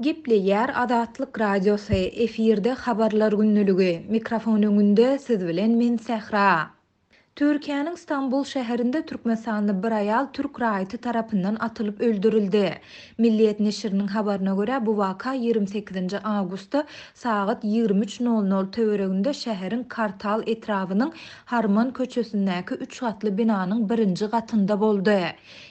Gepleýär Azatlyk Radiosy, efirde Habarlar gündeligi, mikrofon öňünde siz bilen men Sähra. Türkiýäniň Stambul şäherinde türkmenistanly bir aýal türk raýaty tarapyndan atylyp öldürildi. Milliýet neşiriniň habaryna görä, bu waka ýigrimi sekizinji awgustda sagat ýigrimi üç nol nol töwereginde şäheriň Kartal etrabynyň Harman köçesindäki üç gatly binanyň birinji gatynda boldy.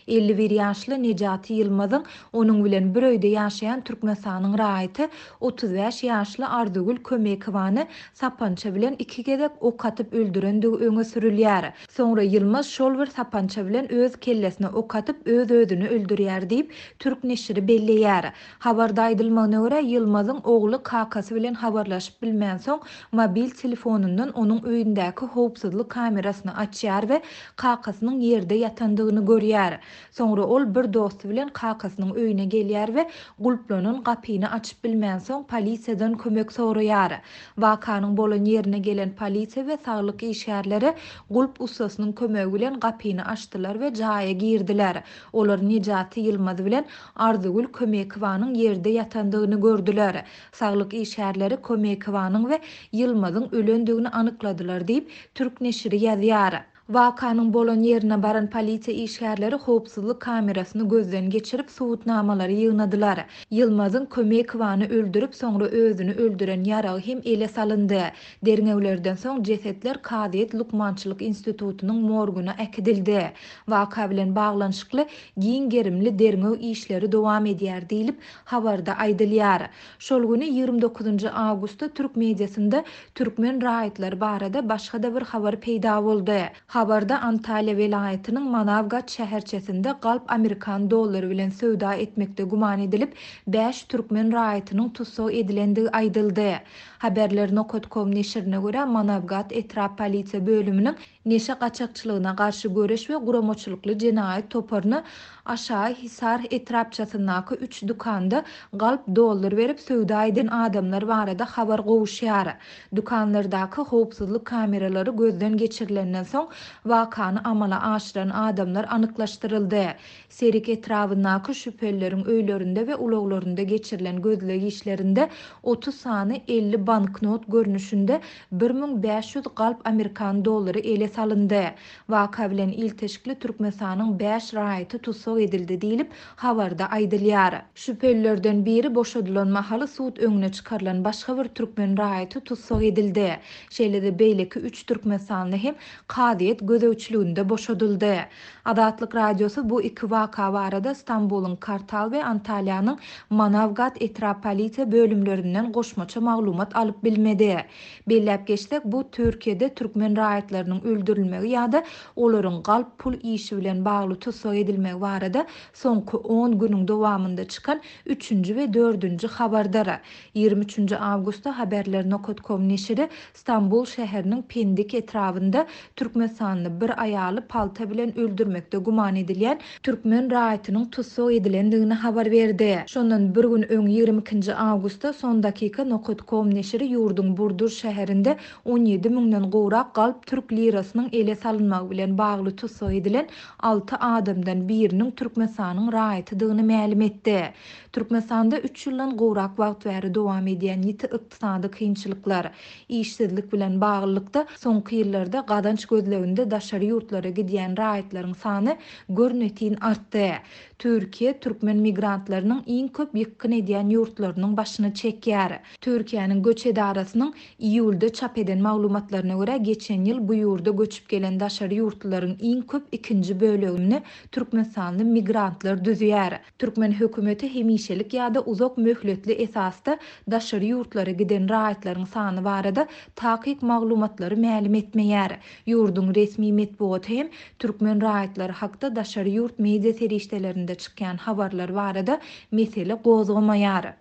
Elli bir ýaşly Nejat Ýylmazyň onuň bilen bir öýde ýaşaýan Türkmenistanyň raýaty otuz bäş ýaşly Arzygül Kömekowany sapança bilen iki gezek ok atyp öldürendigi öňe sürülýär. Soňra Ýylmaz şol bir sapança bilen öz kellesine ok atyp, öz-özüni öldürýär diýip, türk neşiri belleýär. Habarda aýdylmagyna görä, Ýylmazyň ogly kakasy bilen habarlaşyp bilmänsoň, mobil telefonyndan onuň öýündäki howpsuzlyk kamerasyny açýar we kakasynyň ýerde ýatandygyny görýär. Soňra ol bir dosty bilen kakasynyň öýüne gelýär we gulplanan gapyny açyp bilmänsoň, polisiýadan kömek soraýar. Wakanyň bolan ýerine gelen polisiýa we saglyk işgärleri gulp ussasynyň kömegi bilen gapyny açdylar we jaýa girdiler. Olar Nejaty Ýylmaz bilen Arzygül Kömekowanyň ýerde ýatandygyny gördüler. Saglyk işgärleri Kömekowanyň we Ýylmazyň ölendigini anykladylar diýip, türk neşiri ýazýar. Wakanyň bolan ýerine baran polisiýa işgärleri howpsuzlyk kamerasyny gözden geçirip, subutnamalary ýygnadylar. Ýylmazyň Kömekowany öldürip, soňra özüni öldüren ýaragy hem ele salyndy. Derňewlerden soň jesetler Kazyýet lukmançylyk institutynyň morguna äkidildi. Waka bilen baglanyşykly giň gerimli derňew işleri dowam edýär diýlip, habarda aýdylýar. Şol güni, ýigrimi dokuzynjy awgustda türk mediasynda türkmen raýatlary barada başga-da bir habar peýda boldy. Habarda Antalýa welaýatynyň Manawgat şäherçesinde galp amerikan dollary bilen söwda etmekde güman edilip, bäş türkmen raýatynyň tussag edilendigi aýdyldy. Haberler. Nokatkom neşirine görä, Manawgat etrap polisiýa bölüminiň, Neşe gaçakçylygyna garşy göreş we guramaçylykly jenaýat toparyna Aşagy Hisar etrapçasyndaky üç dükanda galp doldur berip söwda eden adamlar barada habar gowuşýar. Dükanlardaky howpsuzlyk kameralary gözden geçirilenden soň, wakany amala aşyran adamlar anyklaşdyryldy. Serik etrabyndaky şübhelileriň öýlerinde we ulaglarynda geçirilen gözleg işlerinde otuz sany elli banknot görnüşinde bir müň bäş ýüz galp amerikan dollary ele salyndy. Waka bilen ilteşikli Türkmenistanyň bäş raýaty tussag edildi diýlip, habarda aýdylýar. Şübhelilerden biri boşadylan mahaly sud öňüne çykarylan başga bir türkmen raýaty tussag edildi. Şeýle-de beýleki üç türkmenistanly hem kazyýet gözegçiliginde boşadyldy. Azatlyk Radiosy bu iki waka barada Stambulyň Kartal we Antalýanyň Manawgat etrap polisiýa bölümlerinden goşmaça maglumat alyp bilmedi. Belläp geçsek, bu Türkiýede türkmen raýatlarynyň öldürilmegi ýa-da olaryň galp pul işi bilen bagly tussag edilmegi barada soňky on günüň dowamynda çykan üçünji we dördünji habardyr. Ýigrimi üçünji awgustda Haberler. Com neşiri Stambul şäheriniň Pendik etrabynda türkmenistanly bir aýaly palta bilen öldürmekde güman edilýän türkmen raýatynyň tussag edilendigini habar berdi. Şondan bir gün öň ýigrimi ikinji awgustda Son dakika nokat kom neşiri ýurduň Burdur şäherinde on ýedi müňden gowrak galp türk lirasynyň ele salynmagy bilen bagly tussag edilen alty adamdan biriniň Türkmenistanyň raýatydygyny mälim etdi. Türkmenistanda üç ýyldan gowrak wagt bäri dowam edýän ýiti ykdysady kynçylyklar, işsizlik bilen baglylykda, soňky ýyllarda gazanç gözleginde daşary ýurtlara gidýän raýatlaryň sany görnetin artdy. Türkiýe türkmen migrantlarynyň iň köp ýykgyn edýän ýurtlarynyň başyny çekýär. Türkiýäniň göç edarasynyň iýulda çap eden maglumatlaryna görä, geçen ýyl bu ýurda göçüp gelen daşary ýurtlularyň iň köp ikinji bölegini türkmenistanly migrantlar düzýär. Türkmen hökümeti hemişelik ýa-da uzak möhletli esasda daşary ýurtlara giden raýatlaryň sany barada takyk maglumatlary mälim etmeýär. Ýurduň resmi metbugaty hem türkmen raýatlary hakda daşary ýurt media serişdelerinde çykýan habarlar barada mesele gozgamaýar.